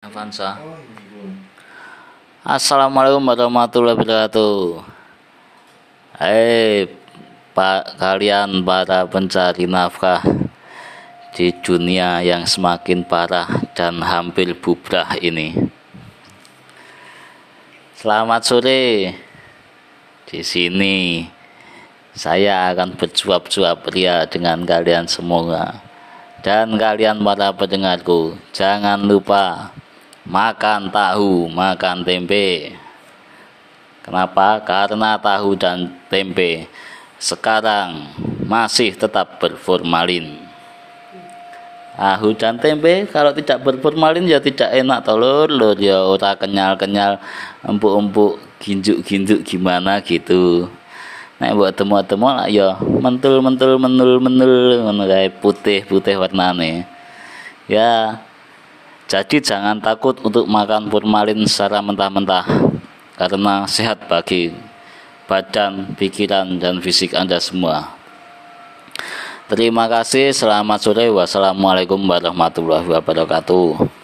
Avanza. Assalamualaikum warahmatullahi wabarakatuh. Hei, Pak kalian para pencari nafkah di dunia yang semakin parah dan hampir bubrah ini. Selamat sore. Di sini saya akan bersuap-suap ria dengan kalian semua. Dan kalian para pendengarku, jangan lupa makan tahu, makan tempe. Kenapa? Karena tahu dan tempe sekarang masih tetap berformalin. Tahu dan tempe kalau tidak berformalin ya tidak enak telur lur ya ora kenyal-kenyal empuk-empuk ginjuk-ginjuk gimana gitu. Nek buat temu-temu lah ya mentul-mentul menul-menul ngono putih-putih warnane. Ya, jadi jangan takut untuk makan formalin secara mentah-mentah karena sehat bagi badan, pikiran, dan fisik Anda semua. Terima kasih, selamat sore, wassalamualaikum warahmatullahi wabarakatuh.